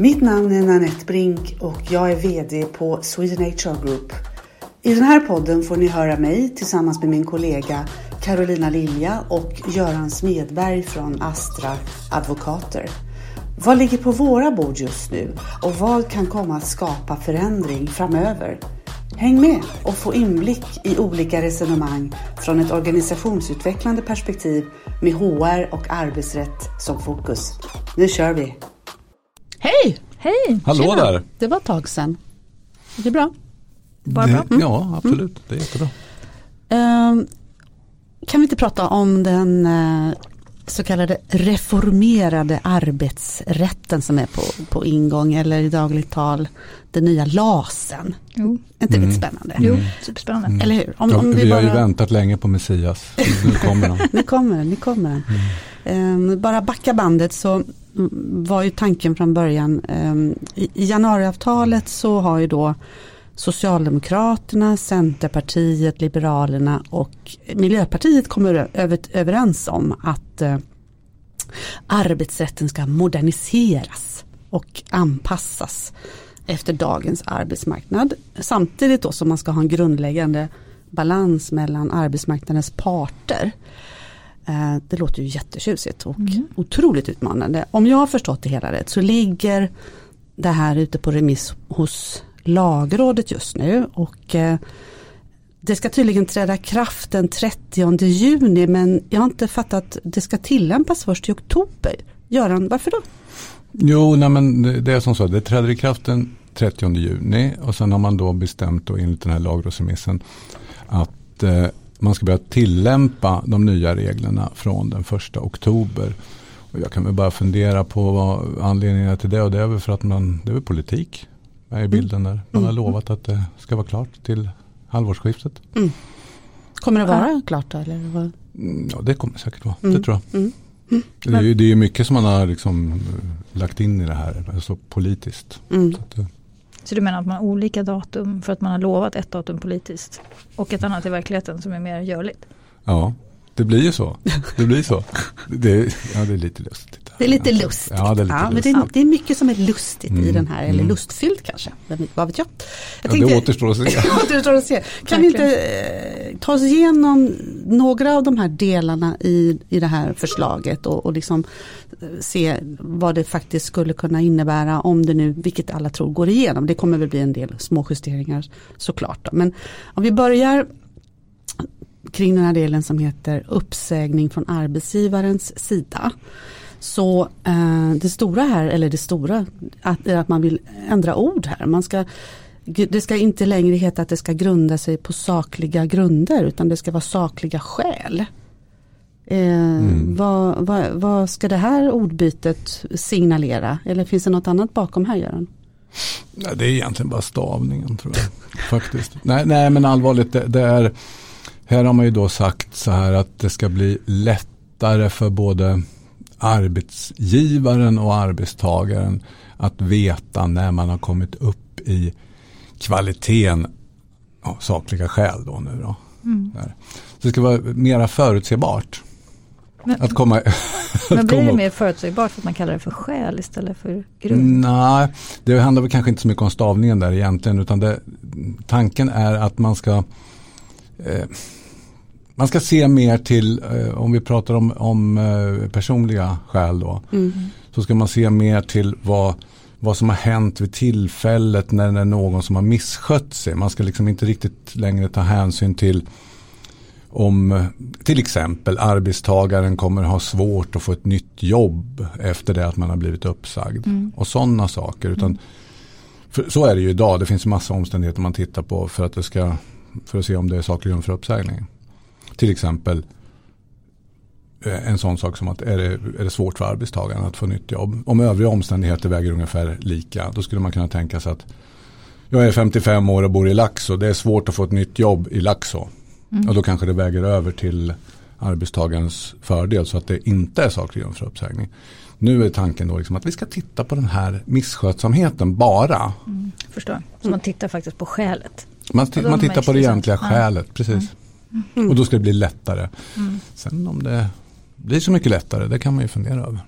Mitt namn är Nanette Brink och jag är VD på Sweden HR Group. I den här podden får ni höra mig tillsammans med min kollega Carolina Lilja och Göran Smedberg från Astra Advokater. Vad ligger på våra bord just nu och vad kan komma att skapa förändring framöver? Häng med och få inblick i olika resonemang från ett organisationsutvecklande perspektiv med HR och arbetsrätt som fokus. Nu kör vi! Hej! Hej! Hallå Tjena. där! Det var ett tag sedan. Är det bra? Bara det, bra. Mm. Ja, absolut. Det är jättebra. Ehm, kan vi inte prata om den eh, så kallade reformerade arbetsrätten som är på, på ingång eller i dagligt tal den nya LASen. Jo, Är inte Mm. det spännande? jo superspännande. Eller hur? Om, Ja, om vi har ju bara- väntat länge på Messias. Nu kommer han. Nu kommer den, nu kommer den. Ehm, bara backa bandet så mm, var ju tanken från början ehm, i, januariavtalet så har ju då Socialdemokraterna, Centerpartiet, Liberalerna och Miljöpartiet kommer överens om att eh, arbetsrätten ska moderniseras och anpassas efter dagens arbetsmarknad. Samtidigt då som man ska ha en grundläggande balans mellan arbetsmarknadens parter. Eh, Det låter ju jättetjusigt och otroligt utmanande. Om jag har förstått det hela rätt så ligger det här ute på remiss hos lagrådet just nu och eh, det ska tydligen träda kraft den 30 juni men jag har inte fattat det ska tillämpas först i oktober. Göran, varför då? Jo, nej, men det det är som så. Det träder i kraft den 30 juni och sen har man då bestämt då enligt den här lagrådsremissen att eh, man ska börja tillämpa de nya reglerna från den 1 oktober. Och jag kan väl bara fundera på vad anledningen är till det och det är väl för att man, det är väl politik med i bilden där. Man har Mm. lovat att det ska vara klart till halvårsskiftet. Kommer det vara klart då? Eller vad? Mm, Ja, det kommer säkert vara. Mm. Det tror jag. Mm. Det är det är mycket som man har liksom eh, lagt in i det här, alltså politiskt. Mm. Så att, eh, så du menar att man har olika datum för att man har lovat ett datum politiskt och ett annat i verkligheten som är mer görligt? ja, det blir ju så. Det blir så. Det, ja, det är lite lustigt. Det är lite lustigt. Ja, det är lite men lustigt. det, är, det är mycket som är lustigt i Mm. den här, eller Mm. lustfyllt kanske. Vad vet jag? jag Ja, det återstår att se. återstår att se. Kan vi inte eh, ta oss igenom några av de här delarna i, i det här förslaget och, och liksom eh, se vad det faktiskt skulle kunna innebära om det nu, vilket alla tror, går igenom. Det kommer väl bli en del små justeringar såklart. Då. Men om vi börjar kring den här delen som heter uppsägning från arbetsgivarens sida. Så eh, det stora här, eller det stora, att, är att man vill ändra ord här. Man ska, det ska inte längre heta att det ska grunda sig på sakliga grunder utan det ska vara sakliga skäl. Eh, vad, vad, vad ska det här ordbytet signalera? Eller finns det något annat bakom här Göran? Nej, det är egentligen bara stavningen tror jag. Faktiskt. Nej, nej men allvarligt, det, det är, här har man ju då sagt så här att det ska bli lättare för både arbetsgivaren och arbetstagaren att veta när man har kommit upp i kvaliteten, ja, sakliga skäl då nu då. Så det ska vara mera förutsägbart. Men, Att komma, men blir det mer förutsägbart för att man kallar det för skäl istället för grund? Nej, det handlar väl kanske inte så mycket om stavningen där egentligen. Utan det, tanken är att man ska eh, man ska se mer till, eh, om vi pratar om, om eh, personliga skäl då. Så ska man se mer till vad, vad som har hänt vid tillfället när det är någon som har misskött sig. Man ska liksom inte riktigt längre ta hänsyn till om till exempel arbetstagaren kommer ha svårt att få ett nytt jobb efter det att man har blivit uppsagd. Och sådana saker. Utan, för, så är det ju idag. Det finns massa omständigheter man tittar på för att, det ska, för att se om det är saklig grund för uppsägning. Till exempel eh, en sån sak som att är det, är det svårt för arbetstagaren att få nytt jobb. Om övriga omständigheter väger ungefär lika. Då skulle man kunna tänka sig att jag är 55 år och bor i Laxå. Det är svårt att få ett nytt jobb i Laxå. Och då kanske det väger över till arbetstagarens fördel så att det inte är saklig grund för uppsägning. Nu är tanken då liksom att vi ska titta på den här misskötsamheten bara. Förstår. Så man tittar faktiskt på skälet. Man, man tittar på det egentliga sense. Ja. skälet. Mm. Och då ska det bli lättare. Sen om det blir så mycket lättare, det kan man ju fundera över.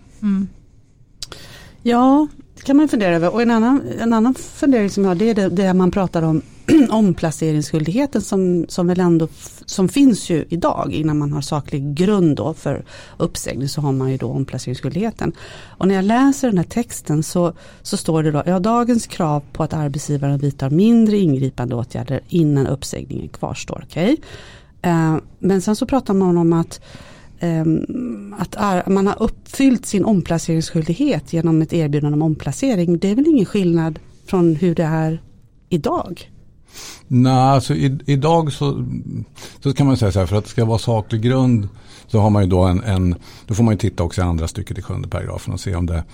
Ja, det kan man fundera över. Och en annan, en annan fundering som jag har det är det, det man pratar om omplaceringsskyldigheten som, som väl ändå som finns ju idag innan man har saklig grund då för uppsägning så har man ju då omplaceringsskyldigheten. Och när jag läser den här texten så, så står det då, ja dagens krav på att arbetsgivaren vidtar mindre ingripande åtgärder innan uppsägningen kvarstår. Okay? Eh, men sen så pratar man om att ehm, att man har uppfyllt sin omplaceringsskyldighet genom ett erbjudande om omplacering. Det är väl ingen skillnad från hur det är idag? Nej, alltså i, idag så, så kan man säga så här, för att det ska vara saklig grund så har man ju då en, en då får man ju titta också i andra stycket i sjunde paragrafen och se om det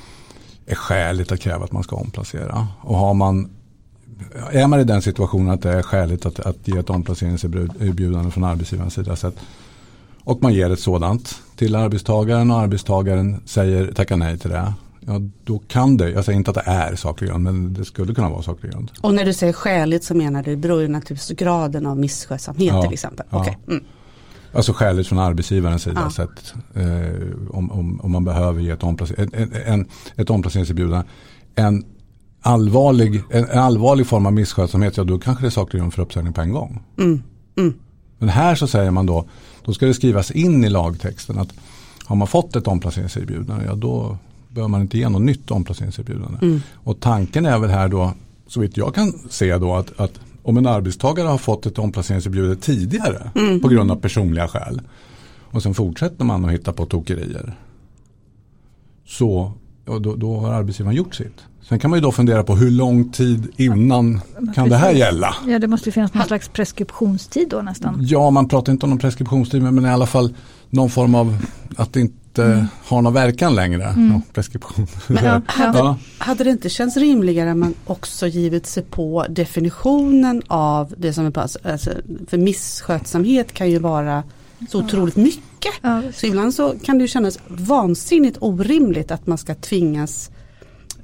är skäligt att kräva att man ska omplacera. Och har man, är man i den situationen att det är skäligt att, att ge ett omplaceringserbjudande från arbetsgivarens sida så att och man ger ett sådant till arbetstagaren och arbetstagaren säger tacka nej till det. Ja, då kan det, jag säger inte att det är saklig grund, men det skulle kunna vara saklig grund. Och när du säger skäligt så menar du, det beror ju naturligtvis graden av misskötsamhet ja, till exempel. Ja. Okay. Mm. Alltså skäligt från arbetsgivarens sida. Ja. Så att, eh, om, om, om, man behöver ge ett, omplacer, en, en, ett omplaceringserbjudande. En allvarlig, en, allvarlig form av misskötsamhet, ja då kanske det saklig grund för uppsägning på en gång. Mm. Mm. Men här så säger man då, då ska det skrivas in i lagtexten att har man fått ett omplaceringserbjudande, ja då behöver man inte ge något nytt omplaceringserbjudande. Mm. Och tanken är väl här då, så vitt jag kan se då att, att om en arbetstagare har fått ett omplaceringserbjudande tidigare mm. på grund av personliga skäl och sen fortsätter man att hitta på tokerier. Så då, då har arbetsgivaren gjort sitt. Sen kan man ju då fundera på hur lång tid innan kan Precis. det här gälla? Ja det måste ju finnas någon slags preskriptionstid då nästan. Ja man pratar inte om någon preskriptionstid men i alla fall någon form av att det inte mm. har någon verkan längre. Mm. Ja, preskription. Men, ja, hade, ja. hade det inte känts rimligare om man också givit sig på definitionen av det som är alltså, för misskötsamhet kan ju vara så otroligt mycket. Ja, så ibland så kan det kännas vansinnigt orimligt att man ska tvingas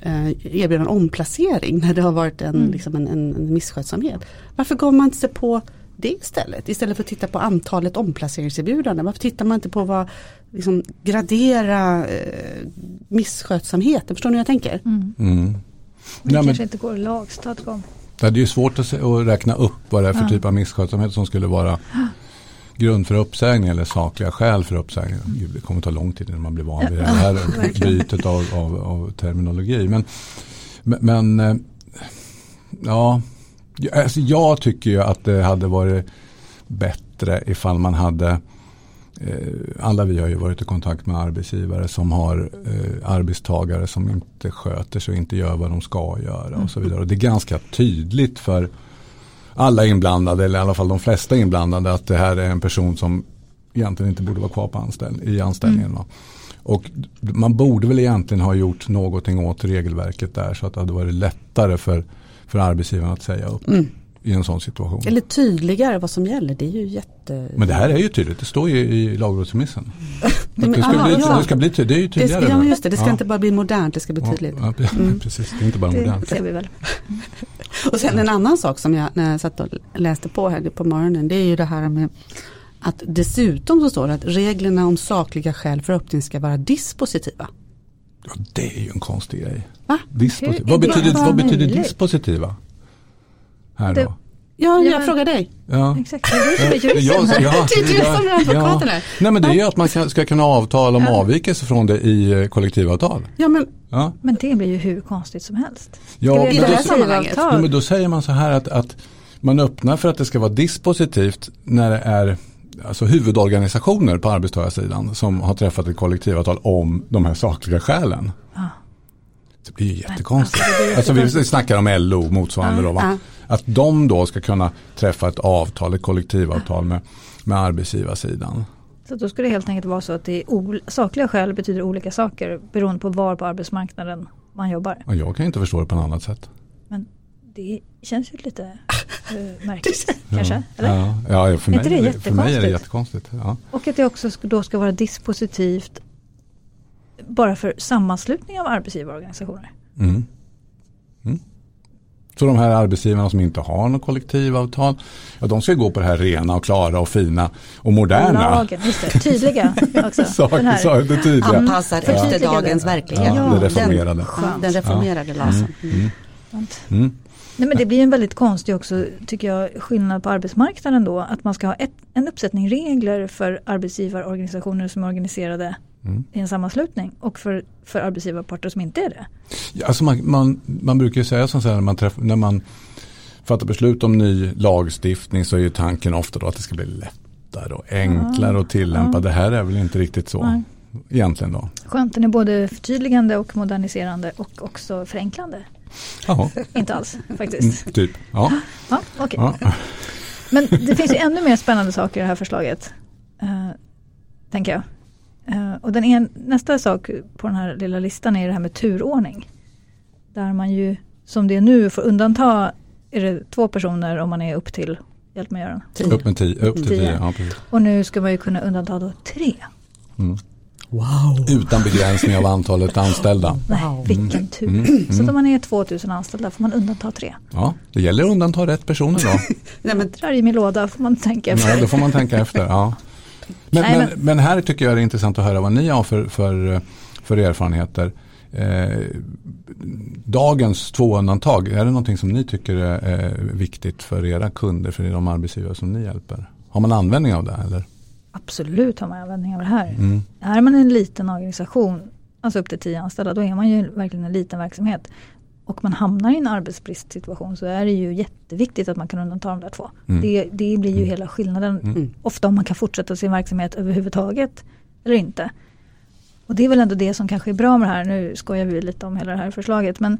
eh, erbjuda en omplacering när det har varit en, mm. liksom en, en misskötsamhet. Varför gav man inte sig på det istället? Istället för att titta på antalet omplaceringserbjudanden. Varför tittar man inte på vad liksom, gradera eh, misskötsamheten? Förstår ni hur jag tänker? Mm. Mm. Det kanske inte går att lagstadga om. Det är ju svårt att, att räkna upp vad det är för ja. typ av misskötsamhet som skulle vara grund för uppsägning eller sakliga skäl för uppsägning. Det kommer ta lång tid innan man blir van vid det här bytet av, av, av, terminologi. Men, men eh, ja, alltså jag tycker ju att det hade varit bättre ifall man hade eh, alla vi har ju varit i kontakt med arbetsgivare som har eh, arbetstagare som inte sköter sig och inte gör vad de ska göra och så vidare. Och det är ganska tydligt för alla inblandade, eller i alla fall de flesta inblandade, att det här är en person som egentligen inte borde vara kvar på anställ i anställningen. Mm. Och man borde väl egentligen ha gjort någonting åt regelverket där så att det hade varit lättare för, för arbetsgivaren att säga upp. Mm. I en sån situation. Eller tydligare vad som gäller. Det är ju jätte... Men det här är ju tydligt. Det står ju i lagrådsremissen. Mm. det, ska bli, ja. det ska bli tydligt. Det är ju tydligare. Det ja, just det. Det ska ja. inte bara bli modernt. Det ska bli tydligt. Ja, mm. precis. Det är inte bara modernt. Det ser vi väl. Och sen en annan sak som jag när jag satt och läste på här på morgonen. Det är ju det här med att dessutom så står det att reglerna om sakliga skäl för öppning ska vara dispositiva. Ja, det är ju en konstig grej. Va? Vad, betyder, vad betyder dispositiva? Här då? Ja, jag ja, frågar dig. Ja. Exakt, det är du som är juristen. Ja, ja, det är du som är advokaten ja. Nej men det är ju att man ska, ska kunna avtala om ja. avvikelse från det i eh, kollektivavtal. Ja, men, ja. men det blir ju hur konstigt som helst. Ja, men då, ja, men då säger man så här att, att man öppnar för att det ska vara dispositivt när det är alltså huvudorganisationer på arbetstagarsidan som har träffat ett kollektivavtal om de här sakliga skälen. Ah. Det blir ju jättekonstigt. Alltså, vi snackar om LO motsvarande då va? Att de då ska kunna träffa ett avtal, ett kollektivavtal med, med arbetsgivarsidan. Så då ska det helt enkelt vara så att det är sakliga skäl betyder olika saker beroende på var på arbetsmarknaden man jobbar. Och jag kan inte förstå det på något annat sätt. Men det känns ju lite uh, märkligt kanske? Ja, eller? ja, ja för, mig, är det för mig är det jättekonstigt. Ja. Och att det också då ska vara dispositivt bara för sammanslutning av arbetsgivarorganisationer. Mm. Så de här arbetsgivarna som inte har något kollektivavtal, ja, de ska gå på det här rena och klara och fina och moderna. Lagen, just det. Tydliga också. Saker, Den här. så, det tydliga. Anpassar efter Förtydligade. dagens verklighet. Ja, det reformerade. Den, Skönt. den reformerade LASen. Mm. Sant. Mm. Nej, men det blir en väldigt konstig också, tycker jag, skillnad på arbetsmarknaden då. Att man ska ha ett, en uppsättning regler för arbetsgivarorganisationer som är organiserade Mm. i en sammanslutning och för, för arbetsgivarparter som inte är det. Ja, alltså man, man, man brukar ju säga så här, när man, träff, när man fattar beslut om ny lagstiftning så är ju tanken ofta då att det ska bli lättare och enklare att tillämpa. Ja. Det här är väl inte riktigt så Nej. egentligen då. Skönt, den är både förtydligande och moderniserande och också förenklande. Jaha, Inte alls mm, faktiskt. typ. Ja, Ja, okej. ja. Men det finns ju ännu mer spännande saker i det här förslaget. eh, tänker jag. Eh, och den en, nästa sak på den här lilla listan är det här med turordning. Där man ju, som det är nu, får undanta är det två personer om man är upp till, hjälp mig Göran. Upp, med tio, upp till Tio. tio. Ja. Och nu ska man ju kunna undanta då tre. Mm. Wow. Utan begränsning av antalet anställda. Nej, Wow. vilken tur. Mm, Så att om man är 2000 anställda får man undanta tre. Ja, det gäller att undanta rätt personer då. Nej, men, Drar i min låda får man tänka efter. Ja, då får man tänka efter. Ja. Men, Nej, men, men här tycker jag det är intressant att höra vad ni har för, för, för erfarenheter. Eh, dagens två undantag, är det någonting som ni tycker är viktigt för era kunder, för de arbetsgivare som ni hjälper? Har man användning av det? Eller? Absolut har man användning av det här. Mm. Är man en liten organisation, alltså upp till tio anställda, då är man ju verkligen en liten verksamhet. Och man hamnar i en arbetsbristsituation så är det ju jätteviktigt att man kan undanta de där två. Mm. Det, det blir ju hela skillnaden. Mm. Ofta om man kan fortsätta sin verksamhet överhuvudtaget eller inte. Och det är väl ändå det som kanske är bra med det här. Nu skojar vi lite om hela det här förslaget. Men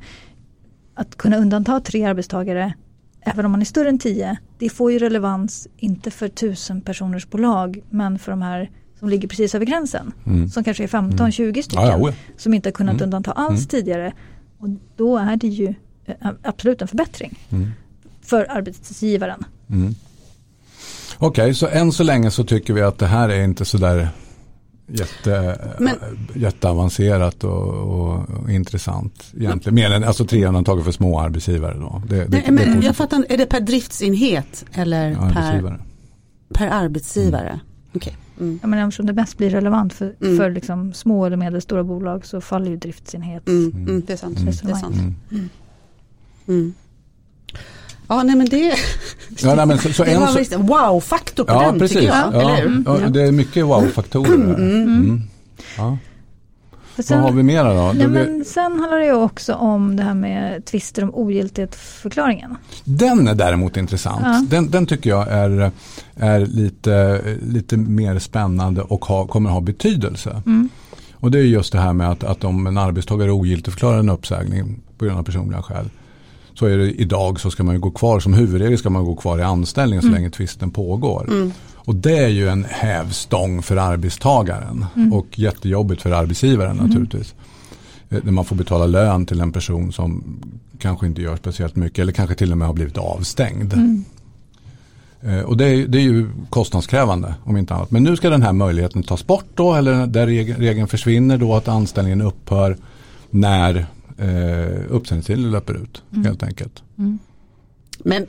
att kunna undanta tre arbetstagare, även om man är större än tio, det får ju relevans, inte för tusen personers bolag, men för de här som ligger precis över gränsen. Mm. Som kanske är 15-20 stycken. Ja, ja. Som inte har kunnat Mm. undanta alls Mm. tidigare. Och då är det ju eh, absolut en förbättring Mm. för arbetsgivaren. Mm. Okej, så än så länge så tycker vi att det här är inte sådär jätte, Men- jätteavancerat och, och, och intressant egentligen. Mer än alltså tre undantag för små arbetsgivare då. Det, det, nej, men jag fattar är det per driftsenhet eller per, arbetsgivare. per arbetsgivare? Okej. Mm. Ja, men eftersom det mest blir relevant för, Mm. för liksom små eller medelstora bolag så faller ju driftsenhet. Mm. Mm. Mm. Det är sant. Mm. Det är sant. Mm. Mm. Ja, nej men det, Ja, nej, men så, så det en var så, wow-faktor på ja, den precis. tycker jag. Ja, hur? ja, det är mycket wow-faktorer. Mm. Ja. För Vad har vi mera då? nej, men sen handlar det ju också om det här med tvister om ogiltighetsförklaringen. den är däremot intressant. Ja. Den, den tycker jag är, är lite, lite mer spännande och ha, kommer ha betydelse. Mm. Och det är just det här med att, att om en arbetstagare ogiltigförklarar en uppsägning på grund av personliga skäl. Så är det idag så ska man ju gå kvar, som huvudregel ska man gå kvar i anställning så Mm. länge tvisten pågår. Mm. Och det är ju en hävstång för arbetstagaren Mm. och jättejobbigt för arbetsgivaren naturligtvis. Eh, När man får betala lön till en person som kanske inte gör speciellt mycket eller kanske till och med har blivit avstängd. Mm. Eh, Och det är, det är ju kostnadskrävande om inte annat. Men nu ska den här möjligheten tas bort då eller där reg- regeln försvinner då att anställningen upphör när eh, uppsägningstiden löper ut Mm. helt enkelt. Men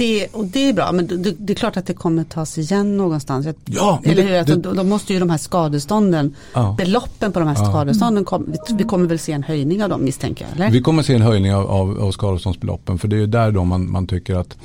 det, och det är bra, men det, det är klart att det kommer tas igen någonstans. Ja, Eller hur? Alltså, det- då, då måste ju de här skadestånden, Ja. beloppen på de här skadestånden, kom, vi, vi kommer väl se en höjning av dem misstänker jag? Eller? Vi kommer se en höjning av, av, av skadeståndsbeloppen för det är ju där då man, man tycker att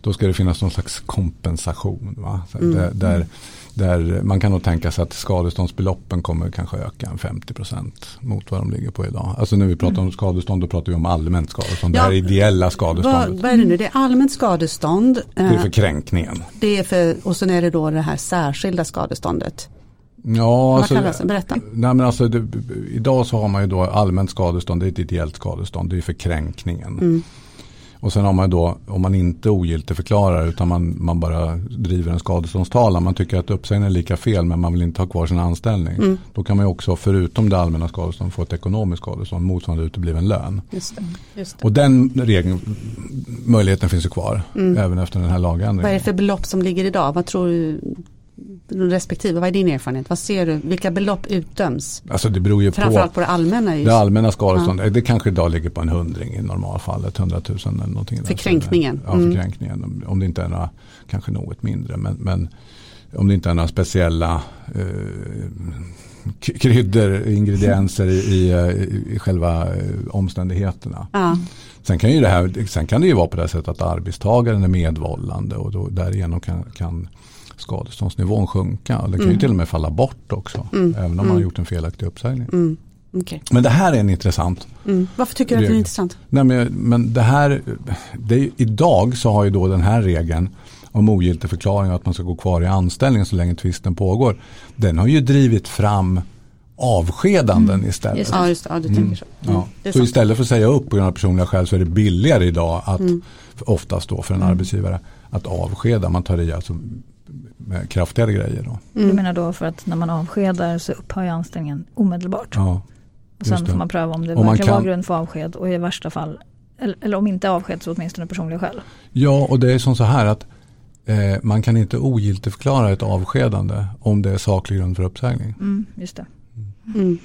då ska det finnas någon slags kompensation. Va? Så Mm. där, där, man kan nog tänka sig att skadeståndsbeloppen kommer kanske öka en 50% mot vad de ligger på idag. Alltså när vi pratar om skadestånd då pratar vi om allmänt skadestånd. Ja. Det här ideella Vad, skadeståndet. vad är det nu? Det är allmänt skadestånd. Det är eh, för kränkningen. det är för, och sen är det då det här särskilda skadeståndet. Ja, Vad alltså? Berätta. Nej, men alltså, det, idag så har man ju då allmänt skadestånd, det är ett ideellt skadestånd, det är för kränkningen. Mm. Och sen har man då, om man inte ogiltigförklarar utan man, man bara driver en skadeståndstalan, man tycker att uppsägningen är lika fel men man vill inte ha kvar sin anställning. Mm. Då kan man ju också förutom det allmänna skadestånd få ett ekonomiskt skadestånd motsvarande utebliven lön. Just det. Just det. Och den regeln, möjligheten finns ju kvar Mm. även efter den här Vad är det lagändringen. för belopp som ligger idag? Vad tror du? Respektive, vad är din erfarenhet? Vad ser du? Vilka belopp utdöms? Alltså det beror ju Framförallt på. på det allmänna. Just. Det allmänna skadeståndet, det kanske idag ligger på en hundring i normalfallet, 100 000 eller någonting. För kränkningen. Ja, för Mm. kränkningen. Om- det inte är några, kanske något mindre, men, men om det inte är några speciella eh, kryddor, ingredienser i, i, eh, i själva eh, omständigheterna. Ja. Sen kan, ju det här, sen kan det ju vara på det sättet att arbetstagaren är medvållande och då, därigenom kan, kan skadeståndsnivån sjunka. Det kan ju till och med falla bort också. Även om man har gjort en felaktig uppsägning. Mm. Okej. Men det här är en intressant. Mm. Varför tycker du att det är intressant? Nej, men, men det här, det är, idag så har ju då den här regeln om ogiltig förklaring och att man ska gå kvar i anställningen så länge tvisten pågår. Den har ju drivit fram avskedanden istället. Just. Ja, just. Ja, du tänker så. Mm. Ja. Så istället för att säga upp på grund av personliga skäl så är det billigare idag att Mm. oftast då för en arbetsgivare att avskeda. Man tar i alltså med kraftigare grejer då. Du Mm. menar då för att när man avskedar så upphör ju anställningen omedelbart. Ja. och sen får man pröva om det Om man verkligen var kan- grund för avsked och i värsta fall, eller, eller om inte avsked så åtminstone personliga skäl. ja, och det är som så här att eh, man kan inte ogiltigförklara ett avskedande om det är saklig grund för uppsägning. Mm, just det. Mm.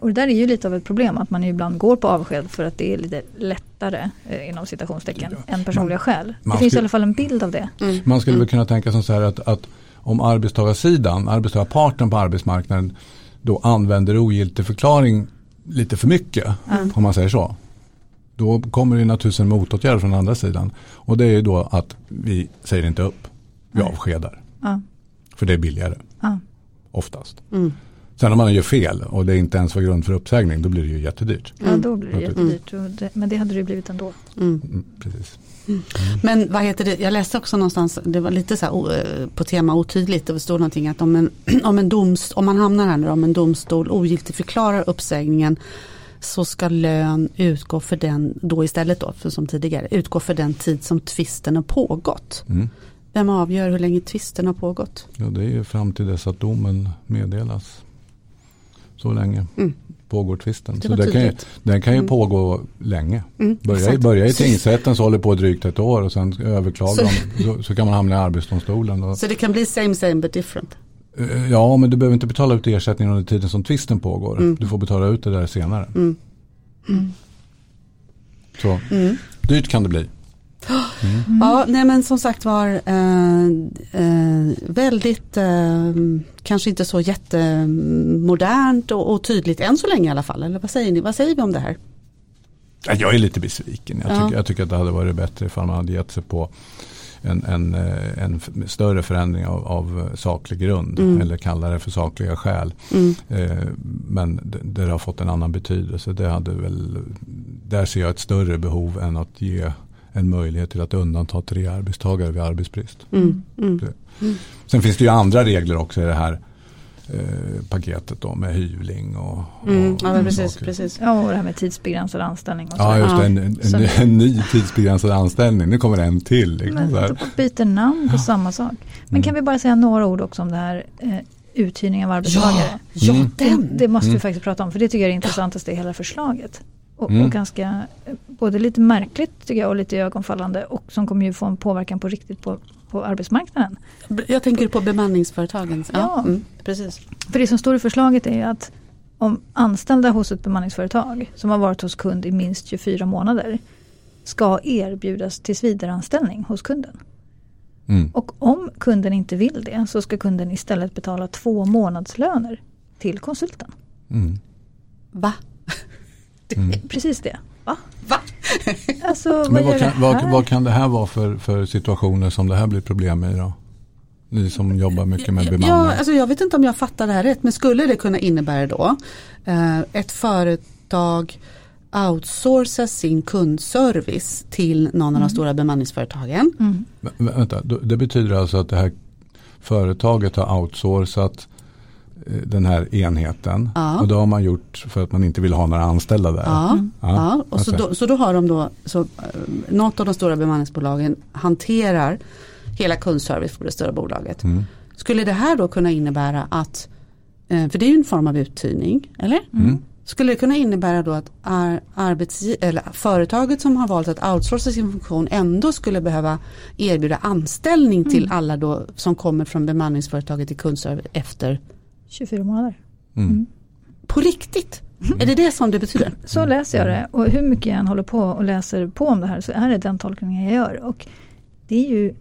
Och det där är ju lite av ett problem att man ibland går på avsked för att det är lite lättare eh, inom citationstecken än personliga skäl. Det man finns i skulle- alla fall en bild av det. Mm. Man skulle väl kunna tänka som så här att, att om arbetstagarsidan, arbetstagarparten på arbetsmarknaden då använder ogiltig förklaring lite för mycket, om man säger så. Då kommer det naturligtvis en motåtgärd från andra sidan. Och det är ju då att vi säger inte upp, vi Nej. avskedar. Ja, För det är billigare, oftast. Mm. Sen om man gör fel och det inte ens var grund för uppsägning, då blir det ju jättedyrt. ja då blir det Mm. jättedyrt. Det, men det hade det ju blivit ändå. Mm. Mm, precis. Men vad heter det, jag läste också någonstans, det var lite så här, eh, på tema otydligt, det stod någonting att om, en, om, en domst, om man hamnar här nu, om en domstol ogiltigt förklarar uppsägningen så ska lön utgå för den, då istället då, för som tidigare, utgå för den tid som tvisten har pågått. Mm. Vem avgör hur länge tvisten har pågått? Ja, det är ju fram till dess att domen meddelas. Så länge Mm. pågår tvisten. Det Så var det kan ju, den kan ju Mm. pågå länge. Mm, Börja, börja i tingsrätten så håller på drygt ett år och sen överklagar Så- de. Så, så kan man hamna i arbetsdomstolen. Så det kan bli same same but different. Eh, ja, men du behöver inte betala ut ersättning under tiden som tvisten pågår. Mm. Du får betala ut det där senare. Mm. Så Mm. dyrt kan det bli. Ja, nej men som sagt var eh, eh, väldigt, eh, kanske inte så jättemodernt och, och tydligt än så länge i alla fall. Eller vad säger ni? Vad säger vi om det här? Ja, Jag är lite besviken. Jag, Ja. tycker, jag tycker att det hade varit bättre ifall man hade gett sig på en, en, eh, en större förändring av, av saklig grund. Mm. Eller kalla det för sakliga skäl. Mm. Eh, men det, det har fått en annan betydelse. Det hade väl, där ser jag ett större behov än att ge en möjlighet till att undanta tre arbetstagare vid arbetsbrist. Mm. Mm. Sen finns det ju andra regler också i det här eh, paketet då med hyvling och, Mm. och Ja, men precis, saker. precis. Ja, och det här med tidsbegränsad anställning och så. Ja, just det. Ja. En, en, en, en ny tidsbegränsad anställning. Nu kommer det en till. Liksom, Men så här. de byter namn på samma sak. Men Mm. kan vi bara säga några ord också om det här eh, uthyrning av arbetstagare? Ja, Mm. Det, det måste vi Mm. faktiskt prata om för det tycker jag är det intressantaste i hela förslaget. Och, Mm. och ganska, både lite märkligt tycker jag och lite ögonfallande och som kommer ju få en påverkan på riktigt på, på arbetsmarknaden. Jag tänker på bemanningsföretagen. Ja, Ja. Mm, precis. För det som står i förslaget är att om anställda hos ett bemanningsföretag som har varit hos kund i minst 24 månader ska erbjudas tillsvidareanställning hos kunden. Mm. Och om kunden inte vill det så ska kunden istället betala två månadslöner till konsulten. Mm. Va? Mm. Precis det. Va? Va? Alltså vad Men vad kan, vad, vad kan det här vara för, för situationer som det här blir problem i då? Ni som jobbar mycket med bemanning. Ja, alltså jag vet inte om jag fattar det här rätt men skulle det kunna innebära då eh, ett företag outsourcar sin kundservice till någon av de stora bemanningsföretagen. Mm. Vä- vä- Vänta, det betyder alltså att det här företaget har outsourcat den här enheten. Ja. Och det har man gjort för att man inte vill ha några anställda där. Ja, Mm. ja. Ja, och så, då, så då har de då, så, eh, något av de stora bemanningsbolagen hanterar hela kundservice för det stora bolaget. Mm. Skulle det här då kunna innebära att, eh, för det är ju en form av uthyrning, eller? Mm. Skulle det kunna innebära då att ar, arbetsgi- eller företaget som har valt att outsourca sin funktion ändå skulle behöva erbjuda anställning till Mm. alla då som kommer från bemanningsföretaget i kundservice efter 24 månader. Mm. på riktigt? Är det det som det betyder? Så läser jag det och hur mycket jag än håller på och läser på om det här så är det den tolkningen jag gör. Och det är ju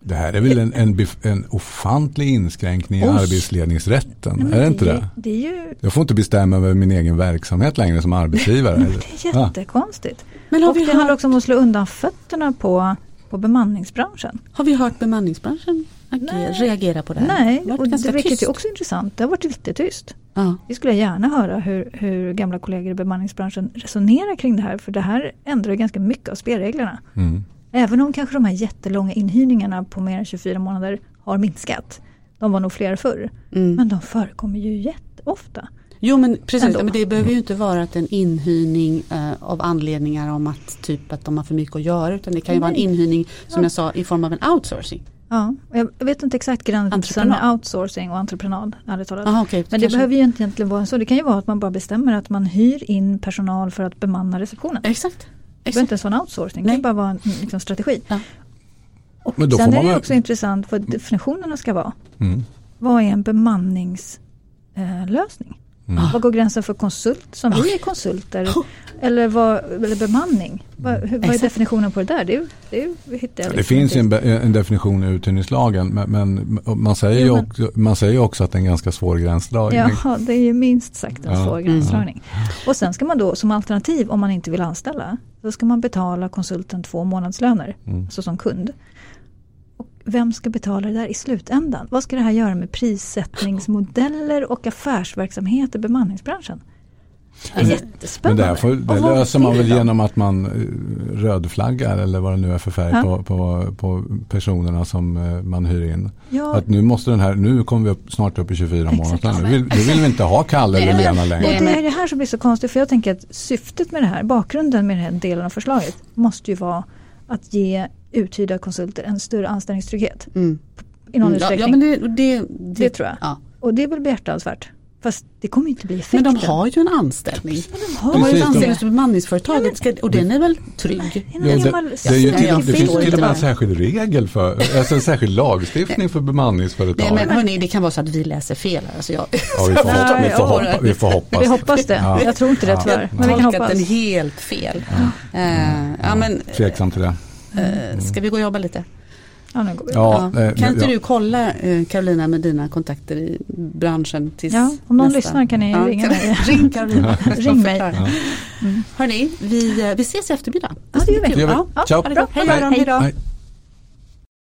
Det här är väl en, en, en ofantlig inskränkning i Oj. arbetsledningsrätten? Nej, är det inte det? Det är ju Jag får inte bestämma över min egen verksamhet längre som arbetsgivare. det är Ja. jättekonstigt. Men har Och vi, det handlar hört, också om att slå undan fötterna på, på bemanningsbranschen. har vi hört bemanningsbranschen Nej. reagera på det här? Nej, Det och det, vilket är också intressant. Det har varit lite tyst. Ja. Vi skulle gärna höra hur, hur gamla kollegor i bemanningsbranschen resonerar kring det här. För det här ändrar ju ganska mycket av spelreglerna. Mm. Även om kanske de här jättelånga inhyrningarna på mer än 24 månader har minskat. De var nog fler förr. Mm. Men de förekommer ju jätteofta. Jo men precis, Ändå. men det behöver ju inte vara att en inhyrning av anledningar om att typ att de har för mycket att göra utan det kan ju vara en Nej. inhyrning som Ja. jag sa i form av en outsourcing. Ja, jag vet inte exakt gränsen med outsourcing och entreprenad. Ärligt talat. Aha, okay, Men det behöver ju inte egentligen vara så. Det kan ju vara att man bara bestämmer att man hyr in personal för att bemanna receptionen. Exakt. Det behöver exakt. inte ens vara en outsourcing. Det Nej. kan bara vara en liksom, strategi. Ja. Och Men då sen får är det också intressant vad definitionerna ska vara. Mm. Vad är en bemanningslösning? Eh? Mm. Vad går gränsen för konsult som vi är konsulter? Eller, vad, eller bemanning? Vad, hur, vad är definitionen på det där? Det, det, hittar jag Det liksom finns en, en definition i uthyrningslagen men, men man, säger ju Jo, men- också, man säger också att det är en ganska svår gränsdragning. Ja, det är ju minst sagt en Ja. svår gränsdragning. Och sen ska man då som alternativ om man inte vill anställa, då ska man betala konsulten två månadslöner, Mm. alltså som kund. Vem ska betala det där i slutändan? Vad ska det här göra med prissättningsmodeller och affärsverksamhet i bemanningsbranschen? Det är Men- det, här får, det löser man väl genom att man eh, rödflaggar eller vad det nu är för färg på, på, på personerna som eh, man hyr in. Ja, Att nu måste den här, nu kommer vi upp, snart upp i 24 Exakt. månader. Nu vill, nu vill vi inte ha Kalle eller Lena men- längre. Och det är det här som blir så konstigt för jag tänker att syftet med det här, bakgrunden med den här delen av förslaget måste ju vara att ge uthyrda konsulter en större anställningstrygghet Mm. i någon Mm, utsträckning. ja, men det, det, Det tror jag. Ja. Och det är väl behjärtansvärt. Fast det kommer ju inte bli effekten. Men de har ju en anställning. Men de har ju en anställning som bemanningsföretaget och den är väl trygg? En Ja, det, det, är ju Ja, till, det finns till och med en särskild regel för, alltså en särskild lagstiftning för bemanningsföretag. Nej men hörni, det kan vara så att vi läser fel här. Alltså jag, ja, vi, får hoppa, vi, får ja. hoppa, vi får hoppas. Vi hoppas det. Ja. Jag tror inte det Ja. tyvärr. Men vi kan hoppas. den helt fel. Eh, ja, men, Tveksam till det. eh, ska vi gå och jobba lite? Ja, nu går vi. Ja, Ja. eh, Kan inte ja. du kolla eh, Carolina med dina kontakter i branschen tills Ja, om någon nästa- lyssnar kan ni ringa mig. Ring Carolina. Ring mig. Förklara. Hörni, vi, eh, vi ses i eftermiddag. Ja, det gör vi. Kul. Det gör vi. Ja, Ciao. Hej då. Hej.